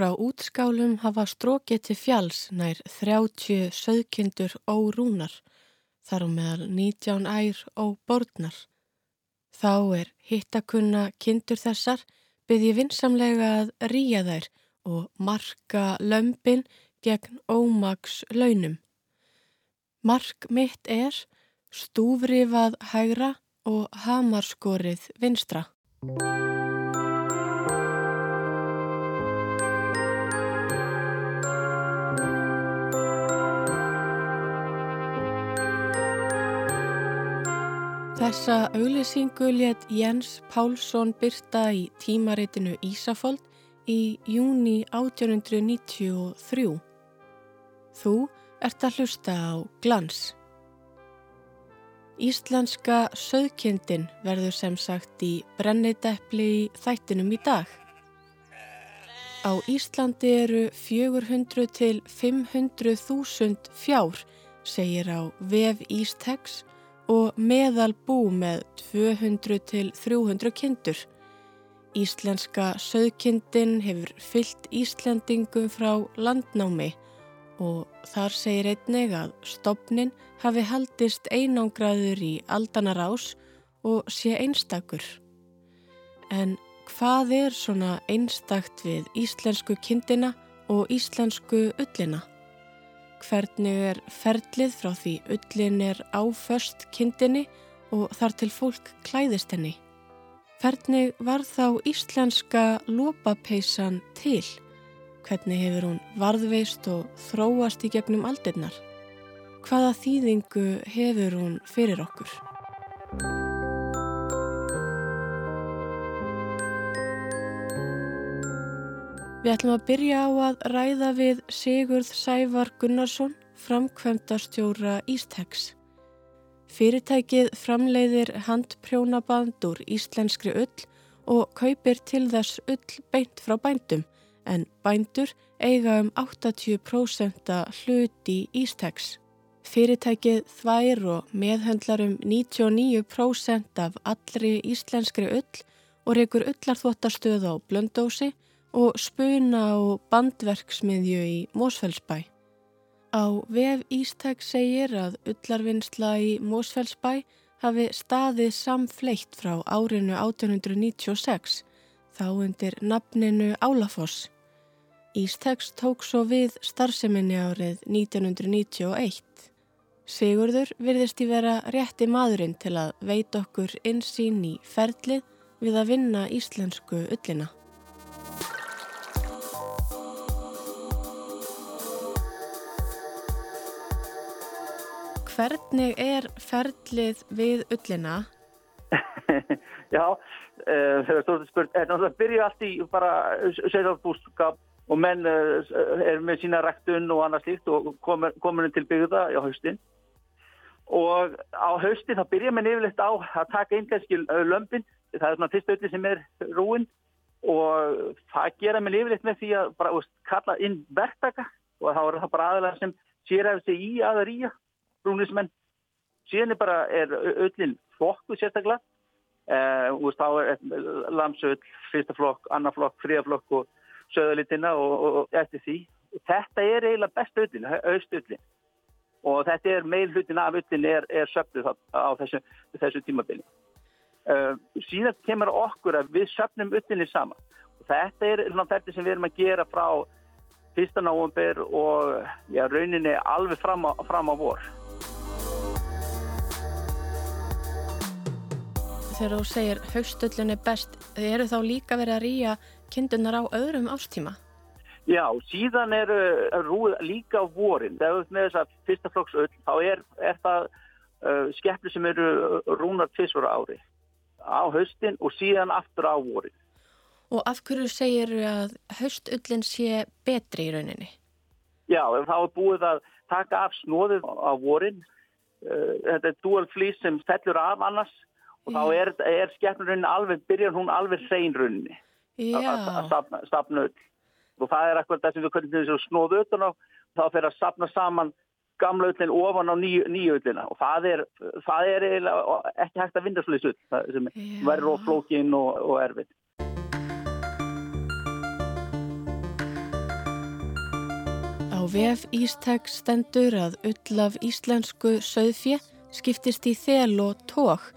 frá útskálum hafa strókið til fjalls nær 30 söðkindur órúnar, þar á meðal 19 ær og borðnar. Þá er hittakunna kindur þessar byrði vinsamlega að ríja þær og marka lömpin gegn ómaks launum. Mark mitt er stúfrifað hægra og hamarskorið vinstra. Þessa auglýsingu let Jens Pálsson byrta í tímaritinu Ísafold í júni 1893. Þú ert að hlusta á glans. Íslenska söðkindin verður sem sagt í brennideppli í þættinum í dag. Á Íslandi eru 400 til 500.000 fjár, segir á vef Ístex og meðal bú með 200 til 300 kindur. Íslenska söðkindin hefur fyllt Íslendingum frá landnámi og þar segir einnig að stopnin hafi haldist einangraður í aldanarás og sé einstakur. En hvað er svona einstakt við íslensku kindina og íslensku ullina? Hvernig er ferlið frá því ullin er áföst kindinni og þar til fólk klæðist henni? Hvernig var þá íslenska lópapeisan til? Hvernig hefur hún varðveist og þróast í gegnum aldirnar? Hvaða þýðingu hefur hún fyrir okkur? Við ætlum að byrja á að ræða við Sigurð Sævar Gunnarsson, framkvæmdastjóra Ístex. Fyrirtækið framleiðir handprjónaband úr íslenskri ull og kaupir til þess ull beint frá bændum en bændur eiga um 80% hluti Ístex. Fyrirtækið þvær og meðhöndlar um 99% af allri íslenskri ull og reykur ullarþvottastöð á blöndósi og spuna og bandverksmiðju í Mósfellsbæ. Á vef Ístex segir að ullarvinnsla í Mósfellsbæ hafi staðið samfleitt frá árinu 1896 þá undir nafninu Álafoss. Ístex tók svo við starfseminni árið 1991. Sigurður virðist í vera rétti maðurinn til að veit okkur insýn í ferlið við að vinna íslensku ullina. Hvernig er ferlið við ullina? Já, uh, það er stort spurt. Það byrju allt í bara segðarbúskap og menn uh, er með sína ræktun og annað slíkt og komin til byggða á haustin. Og á haustin þá byrja menn yfirleitt á að taka einn kannski lömpin, það er svona fyrst öllu sem er rúin og það gera menn yfirleitt með því að bara veist, kalla inn verktaka og þá er það bara aðalega sem sér hefur sig í aða ríja rúnismenn. Síðan er bara öllin flokku sérstaklega Uh, þá er lamsöll, fyrsta flokk, annar flokk, fríaflokk og söðalitina og, og, og eftir því. Þetta er eiginlega best öllin, austullin og þetta er meil hlutin af öllin er, er söfnuð á þessu, þessu tímabili. Uh, síðan kemur okkur að við söfnum öllinni saman og þetta er þetta sem við erum að gera frá fyrsta náumber og já, rauninni alveg fram á, fram á vor. Þegar þú segir haustöllin er best, eru þá líka verið að rýja kindunar á öðrum ástíma? Já, síðan eru rúð líka vorin. Þegar við með þess að fyrsta flokks öll, þá er, er það uh, skeppli sem eru rúnar tvisvara ári á haustin og síðan aftur á vorin. Og af hverju segir að haustöllin sé betri í rauninni? Já, þá er búið að taka af snóðið á vorin. Uh, þetta er dual fleece sem fellur af annars og þá er, er skeppnurinn alveg, byrjar hún alveg hreinrunni að stafna öll og það er akkur það sem við köllum þessu snóðu öllun á. Þá fyrir að stafna saman gamla öllin ofan á nýju, nýju öllina og það er, það er ekki hægt að vinda svolítið öll það sem verður og flókin og, og erfið Á vef Ístek stendur að ull af íslensku söðfje skiptist í þel og tók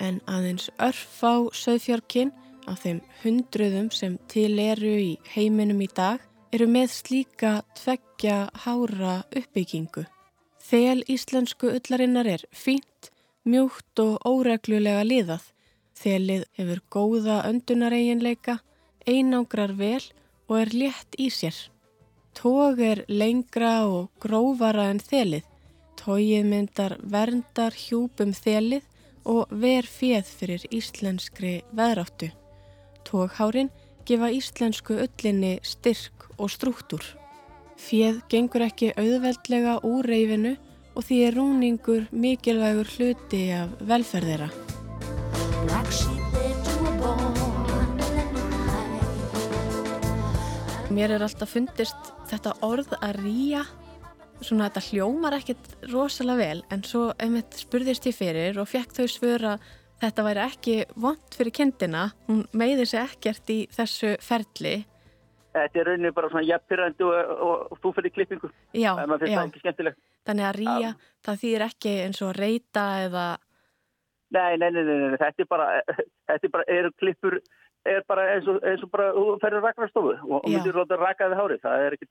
en aðeins örf á söðfjörkinn af þeim hundruðum sem til eru í heiminum í dag eru með slíka tveggja hára uppbyggingu. Þel íslensku ullarinnar er fínt, mjúkt og óreglulega liðað. Þelið hefur góða öndunareginleika, einángrar vel og er létt í sér. Tóg er lengra og grófara en þelið. Tóið myndar verndar hjúpum þelið og ver fjöð fyrir íslenskri veðráttu. Tóghárin gefa íslensku öllinni styrk og struktúr. Fjöð gengur ekki auðveldlega úr reyfinu og því er rúningur mikilvægur hluti af velferðera. Mér er alltaf fundist þetta orð að rýja, svona þetta hljómar ekkert rosalega vel en svo einmitt spurðist ég fyrir og fekk þau svöra þetta væri ekki vond fyrir kindina, hún meiði sig ekkert í þessu ferli. Þetta er rauninni bara svona jafnpyrrandi og, og, og þú fyrir klippingu. Já, já. Þannig að rýja, það þýr ekki eins og reyta eða... Nei, nei, nei, nei, nei. þetta er bara, þetta er bara, eru klippur er bara eins og, eins og bara, þú ferður rakvarstofu og, og myndir ráta rakaði hárið, það er ekkit,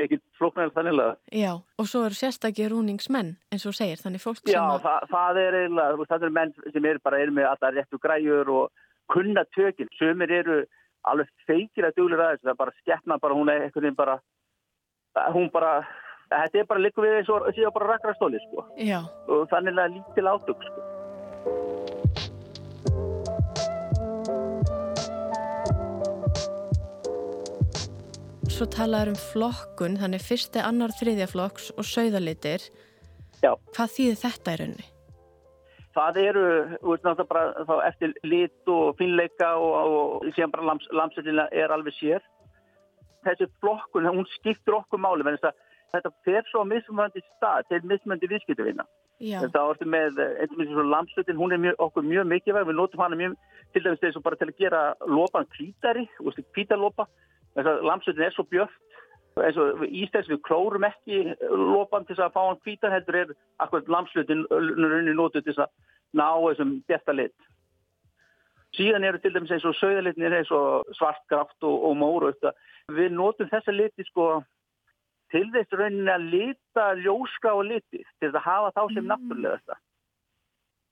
ekkit flóknarlega þannig. Já, og svo eru sérstaklega rúningsmenn, eins og segir, þannig fólk sem Já, að... það, það er eiginlega, það eru menn sem eru bara, eru með alltaf réttu græjur og kunna tökinn, sömur eru alveg feikir að duglir aðeins, það er bara skeppna bara, hún er eitthvað bara, hún bara, þetta er bara líka við eins og síðan bara rakvarstofi, sko. Já. Og þannig að lítil átök, sko. Svo talaður um flokkun, þannig fyrsti, annar, þriðja flokks og sögðalitir. Já. Hvað þýðir þetta í rauninni? Það eru, veist, bara, þá, eftir lit og finleika og, og síðan bara lams, lamsetina er alveg sér. Þessi flokkun, hún skiptur okkur máli, menn þess að þetta fer svo mismöndi stað til mismöndi viðskiptuvina. Þetta ártu með, eins og mjög lamsutin, hún er mjög, okkur mjög mikilvæg, við notum hana mjög, til dæmis þess að bara til að gera lopan kvítari, kvítalópa, þess að lamsutin er svo björnt eins og ístæðs við klórum ekki lopan til að fá hann hvítan heldur er akkurat lamslutin runni nótu til að ná þessum betta lit. Síðan eru til dæmis eins og söðalitin eins og svartkraft og, og móru við nótum þessa liti sko til þess rauninni að lita ljóska og liti til að hafa þá sem mm. náttúrulega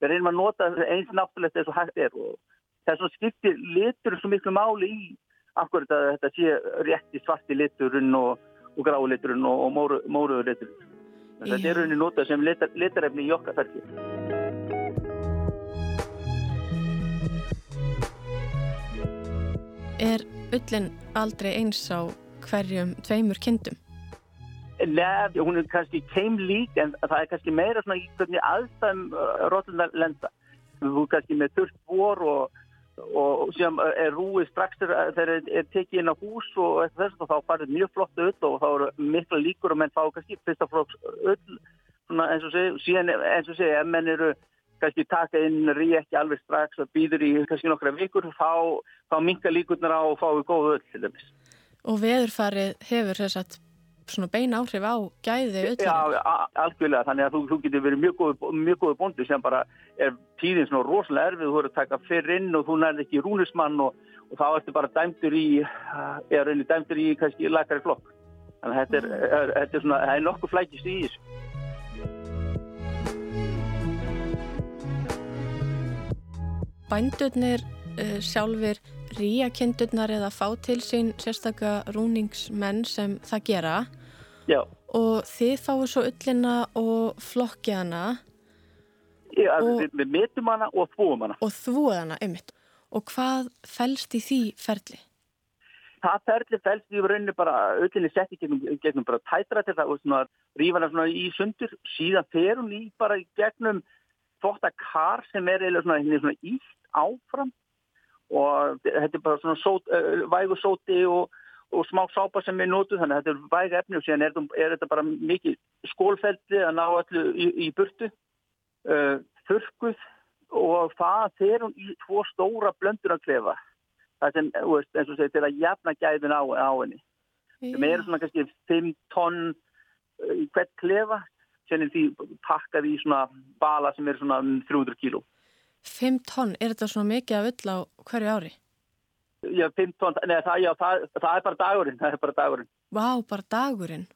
við reynum að nota eins náttúrulega þess að hægt er og þess að skiptir litur svo miklu máli í að þetta sé rétt í svarti liturinn og, og grái liturinn og, og móru, móruður liturinn. Þetta er rauninni notað sem litar, litarefni í okkarferði. Er ullin aldrei eins á hverjum tveimur kindum? Nei, hún er kannski keim lík en það er kannski meira svona í hvernig aðstæðum uh, rótlunar lenda. Þú er kannski með þurft vor og og sem er rúið strax þegar það er tekið inn á hús og þess að þá farir mjög flott öll og þá eru mikla líkur og menn fá kannski fyrsta flokks öll eins og segja, eins og segja ef menn eru kannski taka inn ekki alveg strax og býður í kannski nokkra vikur þá, þá minka líkurnar á og fáið góð öll til dæmis. Og veðurfarið hefur þess að svona beina áhrif á gæði öllu. Já, algjörlega, þannig að þú, þú getur verið mjög góðu, mjög góðu bóndi sem bara er tíðin svona rosalega erfið, þú verður að taka fyrr inn og þú nærði ekki rúnismann og, og þá ertu bara dæmtur í, eða rauninni dæmtur í kannski lakari flokk. Þannig að þetta er, mm. er, er, er svona, það er nokkuð flækist í þessu. Bændurnir uh, sjálfur ríakindurnar eða fá til sín sérstaklega rúningsmenn sem það gera Já. og þið fáu svo ullina og flokkið hana. Já, og, við, við metum hana og þvóum hana. Og þvóð hana, einmitt. Og hvað fælst í því ferli? Það ferli fælst í rauninu bara ullinni setti gegnum, gegnum bara tætra til það og svona rífa hana svona í sundur. Síðan fer hún í bara gegnum þvóttakar sem er eða svona, svona ítt áfram. Og þetta er bara svona sót, vægu sóti og og smá sápa sem við notum þannig að þetta er væg efni og síðan er, er þetta bara mikið skólfeldi að ná allu í, í burtu. Uh, þurkuð og það fer hún í tvo stóra blöndunarklefa. Það sem, veist, eins og segir, til að jafna gæðin á, á henni. Sem eru svona kannski 5 tonn uh, í hvert klefa. Sem er því pakkað í svona bala sem eru svona 300 kíló. 5 tonn, er þetta svona mikið af öll á hverju ári? Já, 5 tonn, neða það, já, það, það er bara dagurinn það er bara dagurinn. Vá, bara dagurinn.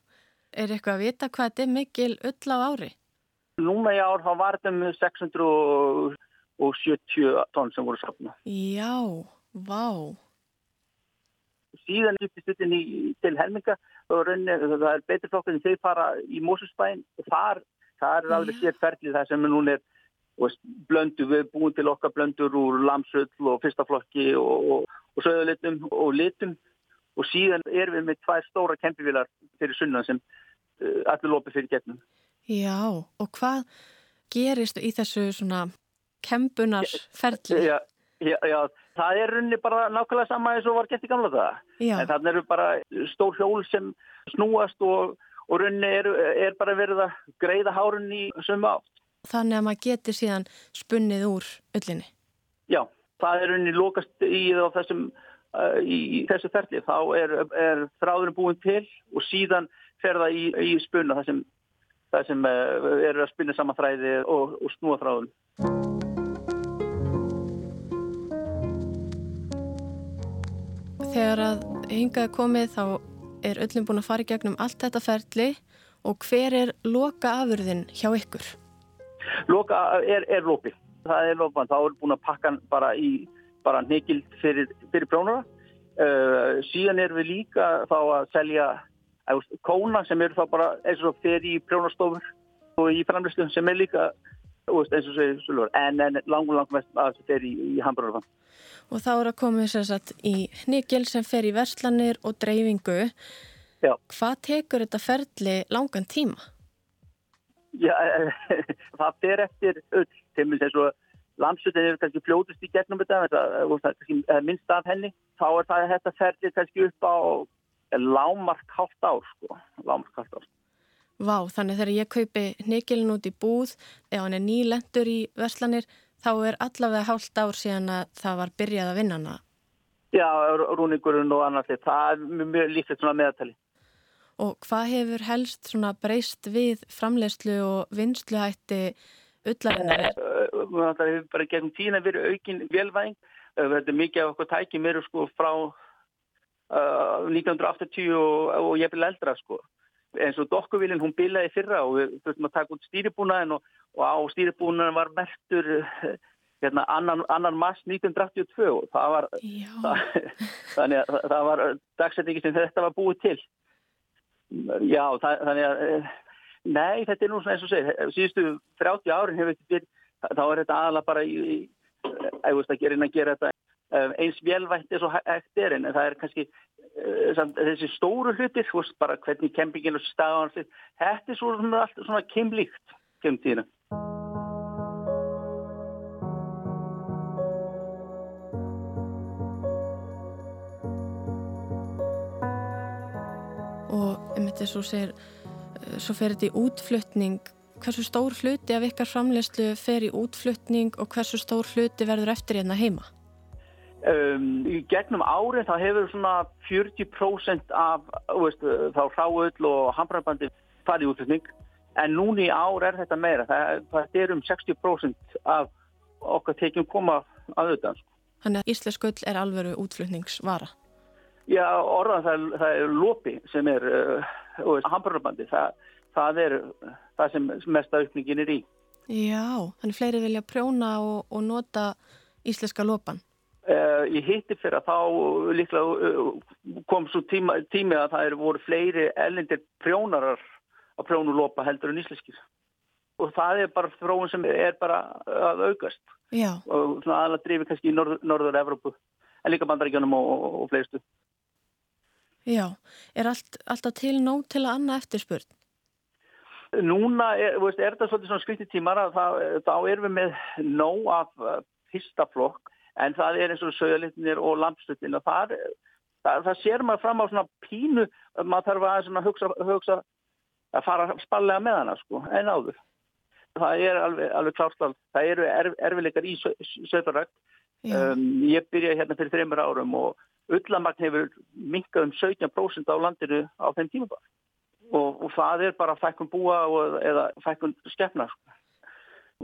Er eitthvað að vita hvað þetta er mikil öll á ári? Núna í ár þá var þetta með 670 tonn sem voru safna Já, vá. Síðan lyftist þetta til helminga og rauninni, það er betri flokkur en þeir fara í Mósusbæn og þar, þar er alveg sér ferlið það sem núna er blöndu, við erum búin til okkar blöndur úr lamsull og fyrstaflokki og, og, og söðulitum og litum og síðan erum við með tvær stóra kempivílar fyrir sunnan sem uh, allir lópi fyrir getnum. Já, og hvað gerist í þessu svona kempunarsferli? Já, já, já, það er runni bara nákvæmlega sama eins og var gett í gamla það. Já. En þannig eru bara stór hjól sem snúast og, og runni er, er bara verið að greiða hárun í sömu átt. Þannig að maður getur síðan spunnið úr öllinni? Já, það er runni lókast í, þessum, uh, í þessu ferli. Þá er, er þráðurinn búin til og síðan fer það í, í spunna það sem, það sem uh, er að spinna saman þræði og, og snúa þráðurinn. Þegar að hingaði komið þá er öllum búin að fara í gegnum allt þetta ferli og hver er loka afurðin hjá ykkur? Loka er, er lópi. Það er lópan. Þá er búin að pakka bara í bara nekild fyrir, fyrir prjónara. Uh, síðan er við líka þá að selja uh, kóna sem eru þá bara eins og fyrir í prjónastofur og í framlýstum sem er líka uh, eins og segir en, en langur langur mest að þetta er í, í handbröðarfann og þá er að koma þess að í hnigil sem fer í verslanir og dreifingu. Já. Hvað tekur þetta ferli langan tíma? Já, það fer eftir öll, til minnst eins og landsutin er kannski fljóðust í gegnum þetta, er minnst af henni, þá er það þetta ferli kannski upp á lámark halvt ár, sko, lámark halvt ár. Vá, þannig þegar ég kaupi hnigilin út í búð, ef hann er nýlendur í verslanir, þá er allavega hálft ár síðan að það var byrjað að vinna hana. Já, rúningurinn og annars, það er mjög líkt svona meðatali. Og hvað hefur helst svona breyst við framlegslu og vinsluhætti ullarinnar? Það hefur bara gegnum tína verið aukin velvæng. Þetta er mikið af okkur tækjum eru sko frá uh, 1980 og, og ég vil eldra sko eins og dokkuvílinn hún bilaði fyrra og við þurftum að taka út stýribúnaðin og, og á stýribúnaðin var mertur hérna, annan, annan mass 1982 og það var það, þannig að það, var dagsetningi sem þetta var búið til já það, þannig að nei þetta er nú svona eins og segir síðustu 30 árin hefur þetta verið þá er þetta aðalega bara í, í, að gera inn að gera þetta eins velvægt eins og hægt er en það er kannski Eh, þessi stóru hlutir, bara hvernig kempingin og staðan, þetta er svona allt svona kemlíkt kemum tíðina. Og um þetta svo segir, eh, svo fer þetta í útflutning, hversu stór hluti af ykkar framlegslu fer í útflutning og hversu stór hluti verður eftir hérna heima? Um, í gegnum árið þá hefur svona 40% af veist, þá hráöll og hambrarbandi farið útflutning en núni í ár er þetta meira það, það er um 60% af okkar tekjum koma að auðvitað sko. Þannig að Íslasköll er alveru útflutningsvara Já, orðan það, það er lopi sem er uh, hambrarbandi það, það er það sem mest aukningin er í. Já, þannig fleiri vilja prjóna og, og nota íslenska lopan. Uh, ég hitti fyrir að þá líklega uh, kom svo tíma, tími að það eru voru fleiri ellendir prjónarar að prjónulopa heldur en íslenskir. Og það er bara þróun sem er bara að aukast. Já. og svona aðalega drifir kannski í norð, norður Evrópu en líka bandaríkjónum og, og, og fleistu Já, er allt, alltaf til nóg til að annað eftirspurn? Núna er, veist, er þetta svolítið svona skrittitímar að það, þá erum við með nóg af uh, fyrsta flokk en það er eins og sögalitnir og lampslutin og það, það, það sér maður fram á svona pínu maður þarf að hugsa, hugsa að fara spallega með hana sko, en áður. Það er alveg, alveg klárstall það eru erf, erfileikar í sögurrækt um, ég byrjaði hérna fyrir þreymur árum og Ullamagn hefur minkað um 17% á landinu á þeim tíma. Og, og það er bara fækkun búa og, eða fækkun stefna. Sko.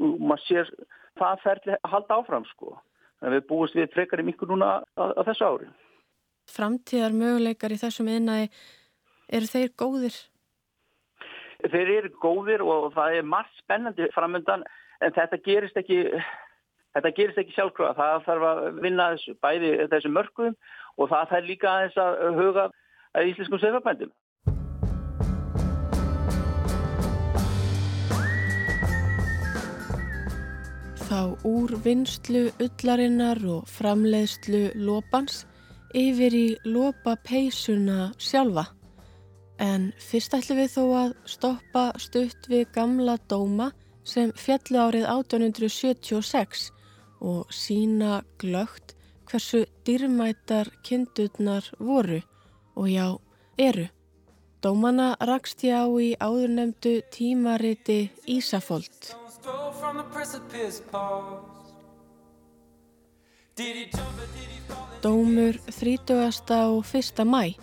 Og maður sér það ferli að halda áfram sko. Við búist við frekar í miklu núna á, þessu ári. Framtíðar möguleikar í þessum innæði, eru þeir góðir? Þeir eru góðir og það er margt spennandi framöndan en þetta gerist ekki Þetta gerist ekki sjálfkvæða, það þarf að vinna þessu, bæði þessu mörgum og það þarf líka aðeins að huga að íslenskum söfabændum. Þá úr vinslu ullarinnar og framleiðslu lópans yfir í lópapeisuna sjálfa. En fyrst ætlum við þó að stoppa stutt við gamla dóma sem fjallu árið 1876 og sína glögt hversu dýrmætar kindurnar voru og já, eru. Dómana rakst ég á í áðurnemdu tímariti Ísafold. Dómur 30. og 1. mæ.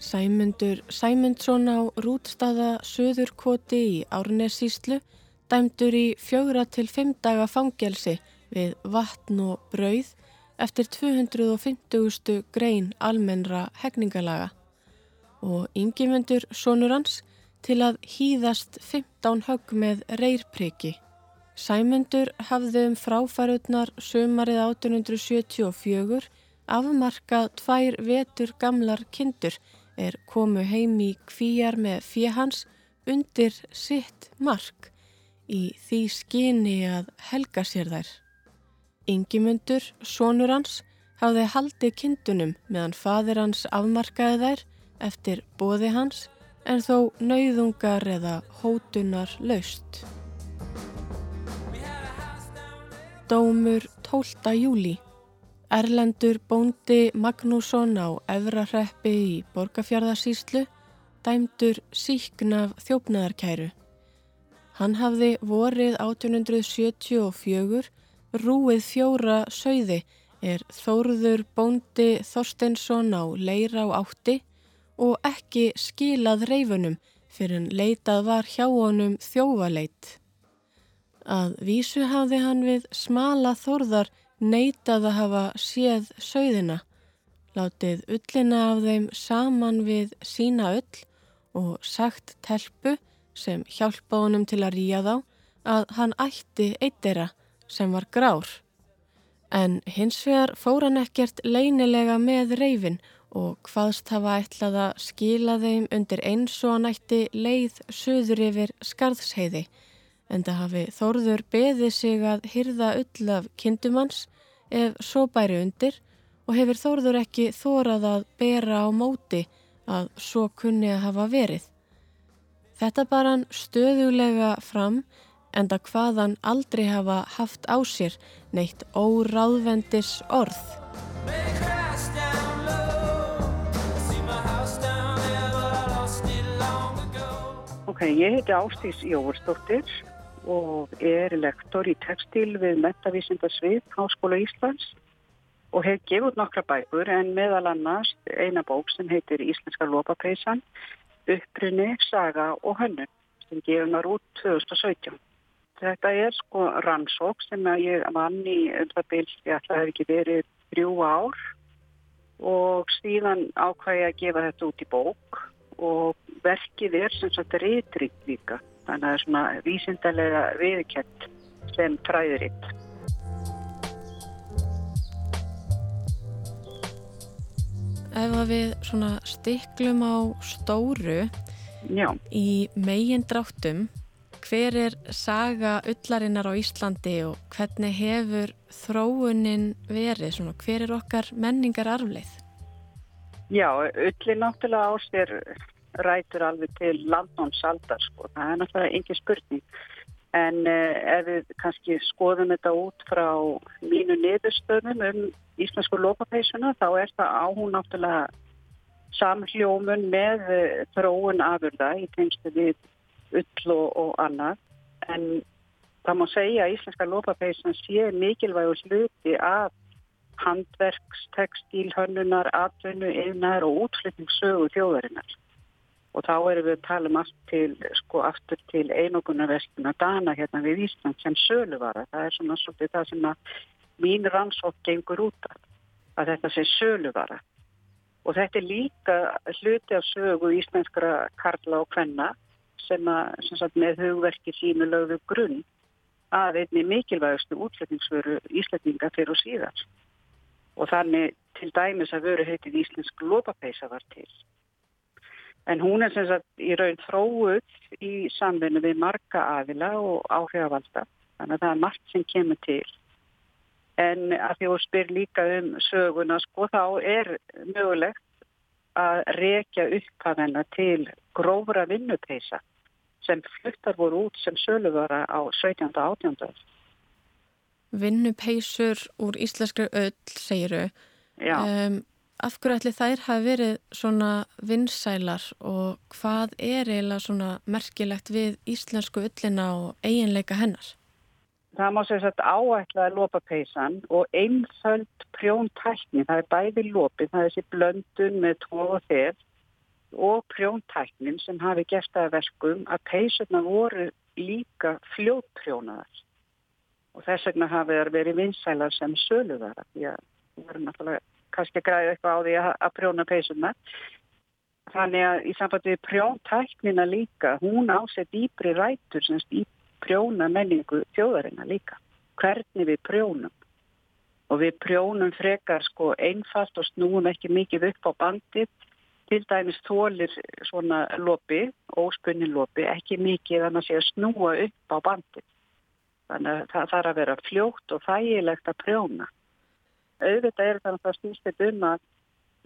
Sæmundur Sæmundsson á rútstaða Suðurkoti í Árnessíslu dæmdur í fjögra til fimm daga fangelsi við vatn og brauð eftir 250. grein almennra hefningalaga og yngimundur sonur hans til að hýðast 15 högg með reyrpriki. Sæmundur hafði um fráfærutnar sömarið 1874 afmarkað tvær vetur gamlar kindur er komu heim í kvíjar með fjehans undir sitt mark í því skyni að helga sér þær. Ingimundur, sonur hans, hafði haldið kindunum meðan fadir hans afmarkaði þær eftir bóði hans en þó nauðungar eða hótunar laust. Dómur 12. júli Erlendur bóndi Magnússon á Efrarreppi í Borgafjörðarsýslu dæmdur síknaf þjófnaðarkæru. Hann hafði vorið 1874 rúið fjóra söiði er Þóruður bóndi Þorstensson á leira á átti og ekki skilað reyfunum fyrir en leitað var hjá honum þjóvaleit. Að vísu hafði hann við smala þorðar neitað að hafa séð söiðina, látið ullina af þeim saman við sína ull og sagt telpu sem hjálpa honum til að ríja þá að hann ætti eittera sem var grár. En hins vegar fór hann ekkert leinilega með reyfin og hvaðst hafa ætlað að skila þeim undir eins og hann ætti leið söður yfir skarðsheiði en það hafi Þórður beðið sig að hyrða öll af kindumanns ef svo bæri undir og hefur Þórður ekki þórað að bera á móti að svo kunni að hafa verið. Þetta bar hann stöðulega fram enda hvaðan aldrei hafa haft á sér neitt óráðvendis orð. Ok, ég heiti Ástís Jóvarsdóttir og er lektor í textil við Metavísindarsvið Háskóla Íslands og hef gefið nokkra bækur en meðal annars eina bók sem heitir Íslenska lópapeisan, upprunni, saga og hönnun sem gefur maður út 2017. Þetta er sko rannsók sem ég vann í öllabils, ég ætla að það hef ekki verið þrjú ár og síðan ákvæði að gefa þetta út í bók og verkið er sem sagt reytrikt líka. Þannig að það er svona vísindarlega viðkjent sem træðuritt. Ef við svona stiklum á stóru Já. í megin dráttum hver er saga ullarinnar á Íslandi og hvernig hefur þróunin verið? Svona, hver er okkar menningar arfleith? Já, ullin náttúrulega á sér rætur alveg til landnámsaldar sko, það er náttúrulega engin spurning. En eh, ef við kannski skoðum þetta út frá mínu niðurstöðum um íslensku lópapeisuna þá er það á hún náttúrulega samhljómun með eh, þróun afurða í teimstu við ull og, og annað en það má segja að íslenska lópapeisan sé mikilvægur sluti af handverks, textíl, hönnunar, atvinnu, yfnar og útflutningssögu þjóðarinnar. Og þá erum við að tala um allt til, sko, aftur til einogunarvestuna Dana hérna við Ísland sem söluvara. Það er svona svolítið það sem að mín rannsótt gengur út af, að þetta sé söluvara. Og þetta er líka hluti af sögu íslenskra karla og kvenna sem að, sem sagt, með hugverki sínu lögðu grunn að einni mikilvægastu útflutningsvöru íslendinga fyrir og síðan. Og þannig til dæmis að vöru heitið Íslensk lópapeisa var til. En hún er sem sagt í raun þróuð í samvinnu við marga aðila og áhrifavalda. Þannig að það er margt sem kemur til. En að því að spyr líka um söguna, sko, þá er mögulegt að rekja upphafenna til grófra vinnupeisa sem fluttar voru út sem söluvara á 17. og 18. Vinnupeisur úr íslenskri öll, segiru. Já. Um, Af hverju ætli þær hafi verið svona vinsælar og hvað er eiginlega svona merkilegt við íslensku öllina og eiginleika hennar? Það má segja að áætlaði lópapeisan og einföld prjóntækni, það er bæði lópin, það er þessi blöndun með tvo og þeir og prjóntæknin sem hafi gert það verkum að peisurna voru líka fljótprjónaðar og þess vegna hafi það verið vinsælar sem söluðara því að það voru náttúrulega kannski græði eitthvað á því að, að prjóna peysuna. Þannig að í sambandi við prjóntæknina líka, hún ásett dýbri rætur semst í prjóna menningu þjóðarina líka. Hvernig við prjónum. Og við prjónum frekar sko einfalt og snúum ekki mikið upp á bandið. Til dæmis þólir svona lopi, óspunnin lopi, ekki mikið þannig að sé að snúa upp á bandið. Þannig að það þarf að vera fljótt og þægilegt að prjóna auðvitað er þannig að það stýst þetta um að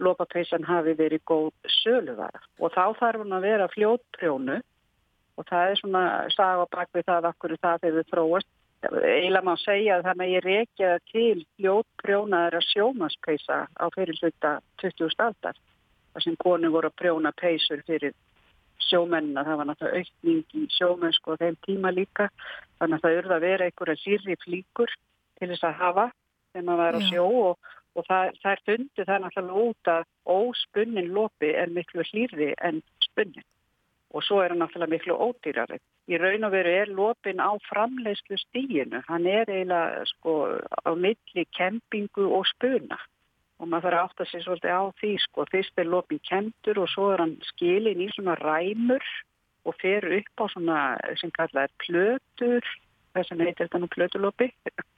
lopapeisan hafi verið góð söluvara og þá þarf hún að vera fljótprjónu og það er svona saga bak við það akkur það hefur þróast. Eila má segja að það með ég reykja til fljótprjónaðara sjómaspeisa á fyrir hluta 20. aldar þar sem konu voru að prjóna peisur fyrir sjómennina. Það var náttúrulega aukning í sjómennsku og þeim tíma líka. Þannig að það urða að vera einhverja sýrri flíkur til þess að hafa sem að vera á sjó og, og það, það er fundið það er náttúrulega út að óspunnin lopi er miklu hlýrði en spunnin. Og svo er hann náttúrulega miklu ódýrari. Í raun og veru er lopin á framleiðslu stíinu, hann er eiginlega sko á milli kempingu og spuna og maður þarf að átta sig svolítið á því sko, fyrst er lopin kemtur og svo er hann skilin í svona ræmur og fer upp á svona sem kallað er plötur. Þess að neytir þetta nú plötulopi.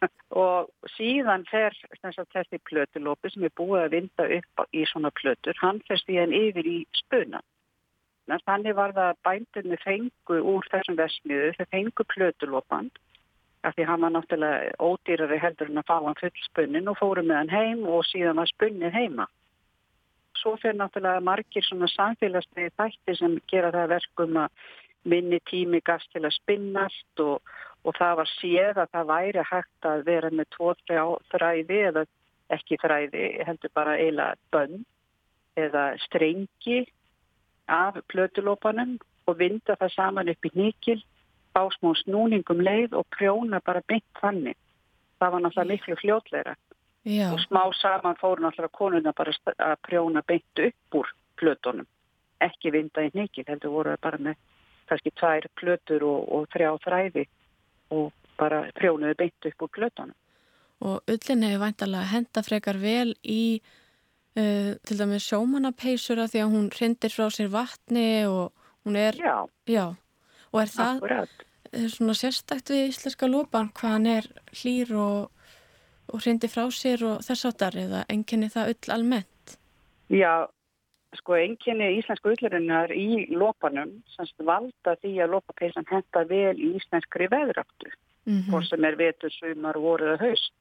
Og síðan fer þessi plötulopi sem er búið að vinda upp í svona plötur, hann fer stíðan yfir í spunan. Þannig var það að bændunni fengu úr þessum vesmiðu, þau fengu plötulopan af því hann var náttúrulega ódýrari heldur en að fá hann full spunnin og fóru með hann heim og síðan var spunnin heima. Svo fer náttúrulega margir svona samfélagslega þætti sem gera það verkum að minni tími gafst til að spinnast og, og það var séð að það væri hægt að vera með tvo þræði eða ekki þræði, heldur bara eila bönn eða strengi af plötulópanum og vinda það saman upp í nýkil á smá snúningum leið og prjóna bara beint þannig. Það var náttúrulega miklu fljótleira Já. og smá saman fóru náttúrulega konuna bara að prjóna beint upp úr plötunum, ekki vinda í nýkil, heldur voru bara með kannski tvær plötur og, og þrjá þræði og bara prjónuði beint upp úr plötunum. Og ullin hefur væntalega henda frekar vel í uh, til dæmis sjómanapeisura því að hún hrindir frá sér vatni og hún er... Já, já. Og er það Akkurat. svona sérstakt við íslenska lópan hvað hann er hlýr og, og hrindir frá sér og þess áttar eða enginni það ull almennt? Já, sko enginni íslensku ullurinnar í lópanum semst valda því að lópapeisan henda vel í íslenskri veðraftu mm -hmm. hvort sem er vetur, sumar, voruð og haust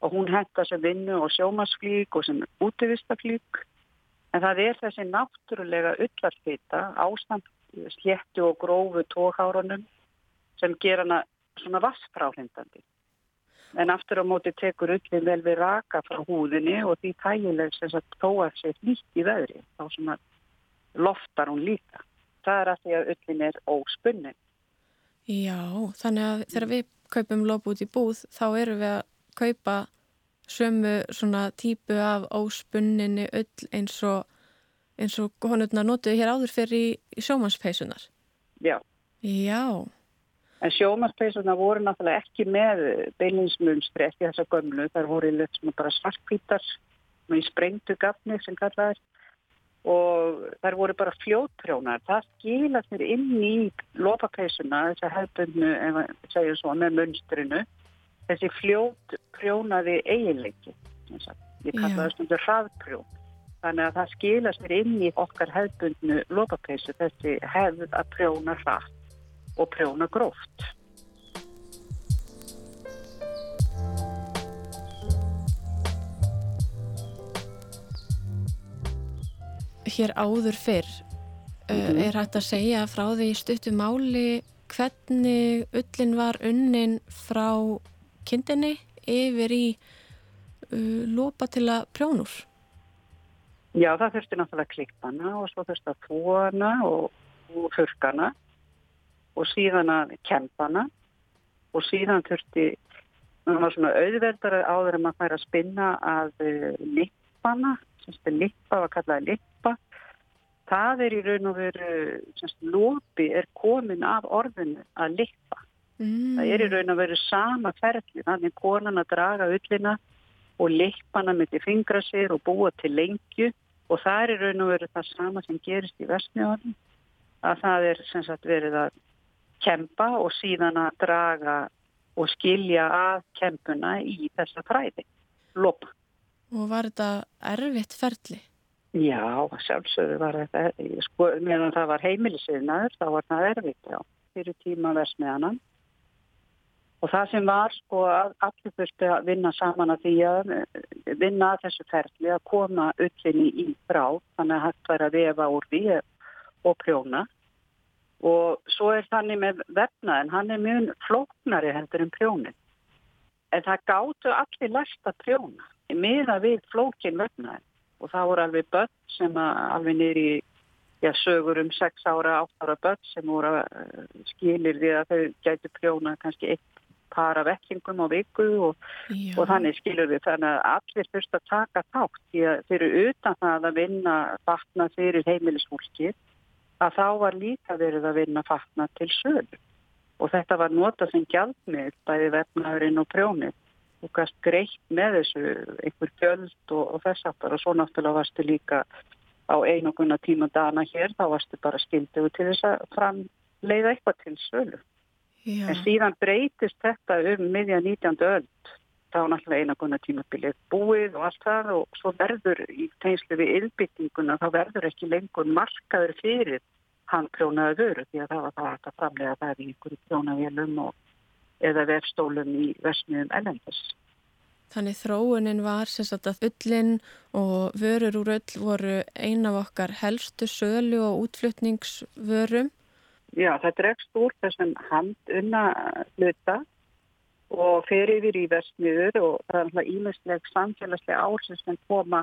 og hún henda sem vinnu og sjómasflík og sem útivistaflík en það er þessi náttúrulega ullarfita ástand sléttu og grófu tóhárunum sem ger hana svona vassfráhlindandi en aftur á móti tekur ullin vel við raka frá húðinni og því tægileg sem tóa sér nýtt í veðri þá svona loftar hún líka. Það er að því að ullin er óspunnin. Já, þannig að þegar við kaupum lóp út í búð þá eru við að kaupa sömu svona típu af óspunninni öll eins og eins og honurna notuðu hér áður fyrir í, í sjómanspeysunar. Já. Já. En sjómanspeysunar voru náttúrulega ekki með beilinsmunstri eftir þessa gömlu. Það voru bara svartkvítar í sprengtu gafni sem kallaði og þar voru bara fljótprjónar. Það skilast mér inn í lopapeysuna, þess að hefðbundu, ef að segja svo, með munstrinu, þessi fljótprjónaði eiginleiki. Ég kallaði það stundur hraðprjón. Þannig að það skilast mér inn í okkar hefðbundnu lopapeysu þessi hefð að prjóna hratt og prjóna gróft. Hér áður fyrr mm -hmm. er hægt að segja frá því stuttu máli hvernig ullin var unnin frá kindinni yfir í uh, lopa til að prjónur. Já, það þurfti náttúrulega klippana og svo þurfti að tóana og, og hurkana og síðan að kempana og síðan þurfti, það var svona auðveldara áður en maður fær að spinna að lippana, semst að lippa var kallaði lippa, það er í raun og veru, semst lópi er komin af orðinu að lippa. Mm. Það er í raun og veru sama ferli, þannig konan að draga ullina og lippana með því fingra sér og búa til lengju og það er raun og veru það sama sem gerist í vestmjóðan að það er sem sagt verið að kempa og síðan að draga og skilja að kempuna í þessa fræði, lopa. Og var þetta erfitt ferli? Já, sjálfsögur var þetta, sko, meðan það var heimilisinaður, þá var það erfitt, já, fyrir tíma vestmjóðanan Og það sem var sko að allir þurfti að vinna saman að því að eh, vinna að þessu ferli að koma öllinni í frá þannig að hægt væri að vefa úr því og prjóna. Og svo er þannig með vefnaðin, hann er mjög flóknari heldur en prjónin. En það gáttu allir læst að prjóna meða við flókin vefnaðin. Og það voru alveg börn sem alveg nýri Já, sögur um 6 ára, 8 ára börn sem voru uh, skilir við að þau gætu prjóna kannski eitt para vettlingum á viku og, og þannig skilur við. Þannig að allir fyrst að taka þátt því að fyrir utan það að vinna fatna fyrir heimilisfólki að þá var líka verið að vinna fatna til sölu. Og þetta var nota sem gjaldmið bæði vefnaðurinn og prjónið. Og gæst greitt með þessu einhver gjöld og, og þess aftar og svo náttúrulega varstu líka á einoguna tíma dana hér þá varstu bara skilduð til þess að framleiða eitthvað til sölu Já. En síðan breytist þetta um miðja 19. öll. Það var náttúrulega einagunna tímabilið búið og allt það og svo verður í tegnslu við ylbyttinguna þá verður ekki lengur markaður fyrir hann prjónaðu vöru því að það var það að framlega það í einhverju prjónavélum eða vefstólum í vesmiðum ellendis. Þannig þróunin var sem sagt að ullin og vörur úr ull voru eina af okkar helstu sölu og útflutningsvörum Já, það dregst úr þessum handunna hluta og fer yfir í vestmiður og það er náttúrulega ímestleg samfélagslega ársins sem koma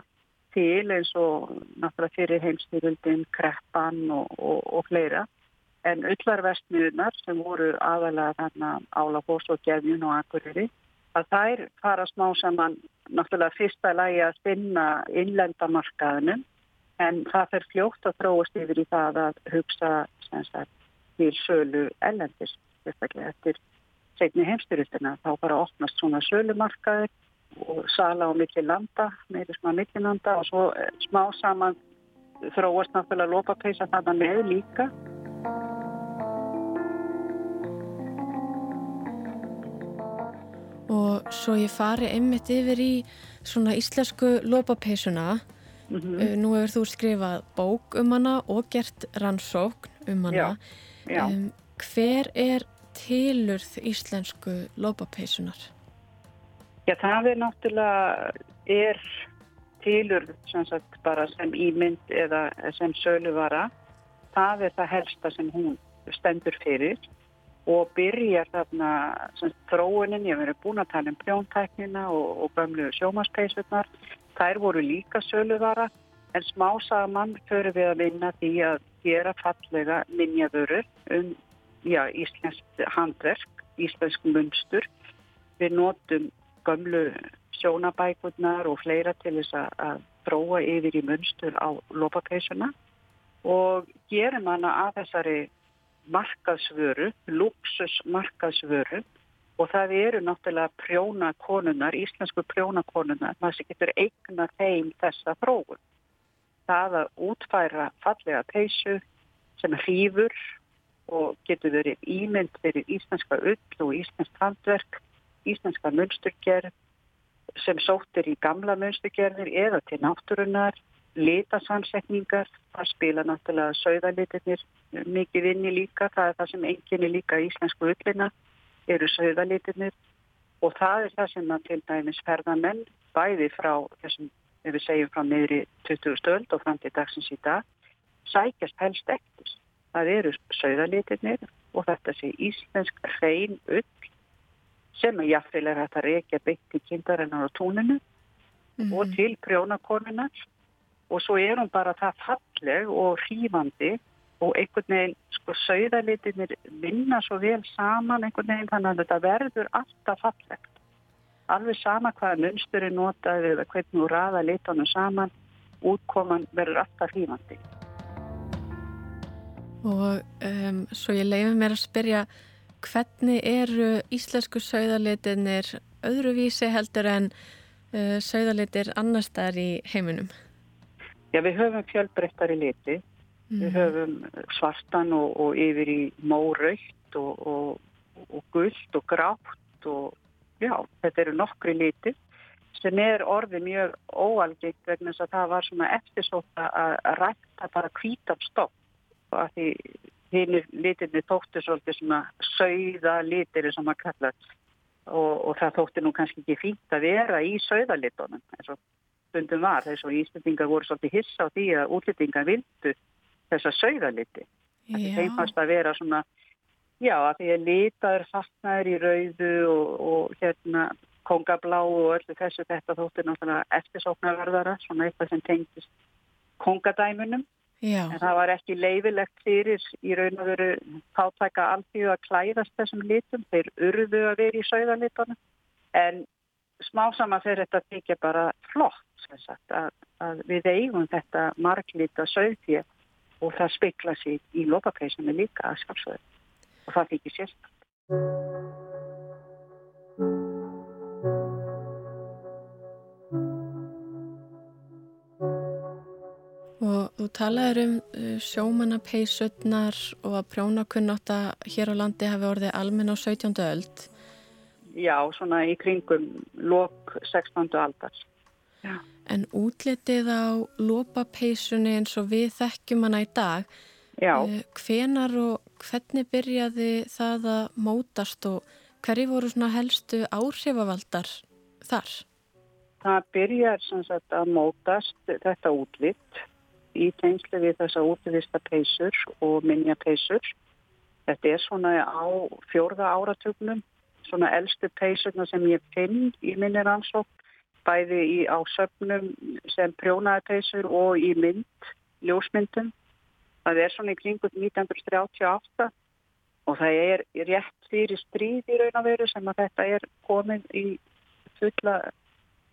til eins og náttúrulega fyrir heimstyrjöldin, kreppan og, og, og fleira. En öllar vestmiðunar sem voru aðalega þarna álafós og gefjun og akkuriri, að þær fara smá saman náttúrulega fyrsta lagi að finna innlendamarkaðunum en það fer fljótt að þróast yfir í það að hugsa sem sagt til sölu ellendist eftir segni heimstyrjustina þá bara opnast svona sölumarkaður og sala á milli landa meiri svona millinanda og svo eh, smá saman þróast náttúrulega lópapeisa þarna með líka Og svo ég fari einmitt yfir í svona íslensku lópapeisuna mm -hmm. nú hefur þú skrifað bók um hana og gert rannsókn um hana Já. Um, hver er tilurð íslensku lópapeisunar? Já, það er náttúrulega er tilurð sem sem ímynd eða sem söluvara. Það er það helsta sem hún stendur fyrir og byrjar þarna þróunin, ég verið búin að tala um brjóntæknina og, og gömlu sjómaspeisunar. Þær voru líka söluvara en smá saman förum við að vinna því að gera fallega minjavörur um já, íslenskt handverk, íslensk munstur. Við notum gamlu sjónabækurnar og fleira til þess að bróa yfir í munstur á lopapeisuna og gerum hana að þessari markaðsvöru, luxus markaðsvöru og það eru náttúrulega prjónakonunar, íslensku prjónakonunar, maður sem getur eigna þeim þessa frógun. Það að útfæra fallega peisu sem hrýfur og getur verið ímynd fyrir íslenska ull og íslensk handverk, íslenska munsturgerð sem sóttir í gamla munsturgerðir eða til náttúrunar, litasamsetningar, það spila náttúrulega sögðalitirnir mikið inni líka, það er það sem enginni líka íslensku ullina eru sögðalitirnir og það er það sem að til dæmis ferðamenn bæði frá þessum, ef við segjum frá meðri 20 stöld og fram til dagsins í dag, sækjast helst eftir. Það eru sögðalitirnir og þetta sé íslensk hrein ull sem er jáfnveil er hægt að reykja beitt í kindarinnar og túninu mm -hmm. og til prjónakonunar og svo er hún bara það falleg og hrífandi og einhvern veginn, sko, sögðalitinir vinna svo vel saman einhvern veginn þannig að þetta verður alltaf fallegt. Alveg sama hvaða munstur er notað eða hvernig þú raða litanum saman, útkoman verður alltaf hrífandi. Og um, svo ég leiði mér að spyrja Hvernig eru íslensku sögðalitinir öðruvísi heldur en uh, sögðalitir annar staðar í heiminum? Já, við höfum fjölbreyttari liti. Mm. Við höfum svartan og, og yfir í móraugt og, og, og gullt og grátt og já, þetta eru nokkri liti sem er orðið mjög óalgitt vegna þess að það var svona eftirsóta að rækta bara kvítan stopp og að því hinn litinni þóttu svolítið svona sögða litir sem að kalla og, og það þóttu nú kannski ekki fínt að vera í sögðalitunum eins og stundum var. Þess að Íslandingar voru svolítið hissa á því að útlendingar vildu þessa sögðaliti það heimast að vera svona já að því að litaður fastnaður í rauðu og, og hérna kongablá og öllu þessu þetta þóttu náttúrulega eftirsóknarverðara svona eitthvað sem tengist kongadæmunum Já. En það var ekki leifilegt fyrir í raun og veru þáttæka alþjóð að klæðast þessum litum. Þeir urðu að vera í sögðalitunum. En smá saman fyrir þetta tekja bara flott sagt, að, að við eigum þetta marglita sögðið og það spekla sér í lópapreisunni líka að sjálfsögðu. Og það fyrir sérstaklega. Þú talaður um uh, sjómanapeisurnar og að prjónakunnáta hér á landi hafi orðið almenn á 17. öld. Já, svona í kringum lok 16. aldar. Já. En útlitið á lópapeisunni eins og við þekkjum hana í dag, uh, hvenar og hvernig byrjaði það að mótast og hverju voru svona helstu áhrifavaldar þar? Það byrjar sagt, að mótast þetta útlitt í tengslu við þessa útvista peysur og minja peysur. Þetta er svona á fjórða áratugnum, svona eldstu peysurna sem ég finn í minni rannsók, bæði í, á söpnum sem prjónaði peysur og í mynd, ljósmyndum. Það er svona í kringut 1938 og það er rétt fyrir stríð í raun og veru sem að þetta er komið í fulla,